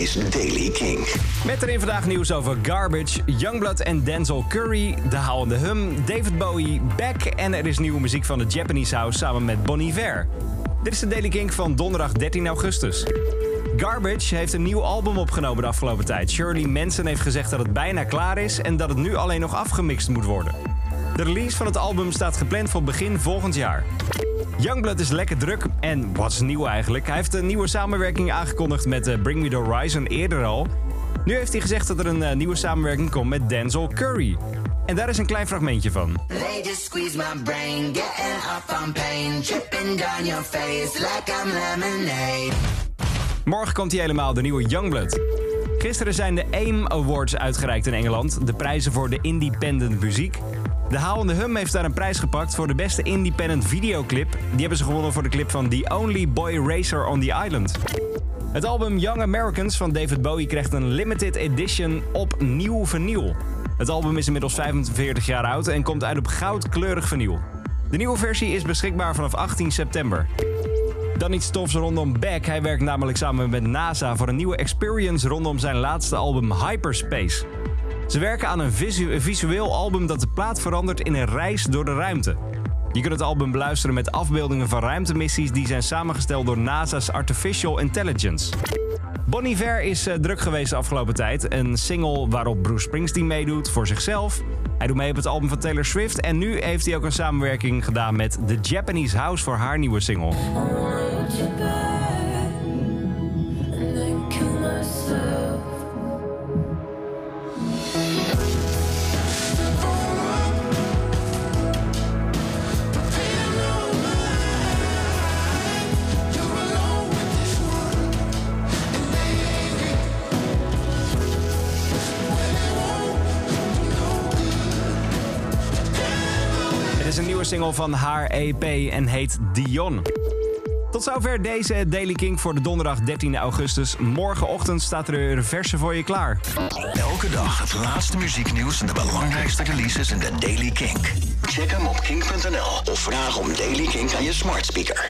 is Daily King. Met erin vandaag nieuws over Garbage, Youngblood en Denzel Curry, De Howende Hum, David Bowie, Beck en er is nieuwe muziek van de Japanese House samen met Bon Iver. Dit is de Daily King van donderdag 13 augustus. Garbage heeft een nieuw album opgenomen de afgelopen tijd. Shirley Manson heeft gezegd dat het bijna klaar is en dat het nu alleen nog afgemixt moet worden. De release van het album staat gepland voor begin volgend jaar. Youngblood is lekker druk en wat is nieuw eigenlijk? Hij heeft een nieuwe samenwerking aangekondigd met eh, Bring Me The Horizon eerder al. Nu heeft hij gezegd dat er een eh, nieuwe samenwerking komt met Denzel Curry. En daar is een klein fragmentje van. Squeeze my brain, getting up on pain, dripping down your face like I'm lemonade. Morgen komt hij helemaal, de nieuwe Youngblood. Gisteren zijn de AIM Awards uitgereikt in Engeland, de prijzen voor de independent muziek. De Howende Hum heeft daar een prijs gepakt voor de beste independent videoclip. Die hebben ze gewonnen voor de clip van The Only Boy Racer on the Island. Het album Young Americans van David Bowie krijgt een limited edition op nieuw vinyl. Het album is inmiddels 45 jaar oud en komt uit op goudkleurig vinyl. De nieuwe versie is beschikbaar vanaf 18 september. Dan iets tofs rondom Beck. Hij werkt namelijk samen met NASA voor een nieuwe experience rondom zijn laatste album Hyperspace. Ze werken aan een visu- visueel album dat de plaat verandert in een reis door de ruimte. Je kunt het album beluisteren met afbeeldingen van ruimtemissies die zijn samengesteld door NASA's Artificial Intelligence. Bon Iver is eh, druk geweest de afgelopen tijd. Een single waarop Bruce Springsteen meedoet voor zichzelf. Hij doet mee op het album van Taylor Swift. En nu heeft hij ook een samenwerking gedaan met The Japanese House voor haar nieuwe single. Single van haar EP en heet Dion. Tot zover deze Daily King voor de donderdag 13 augustus. Morgenochtend staat er een verse voor je klaar. Elke dag het laatste muzieknieuws en de belangrijkste releases in de Daily King. Check hem op king.nl of vraag om Daily King aan je smart speaker.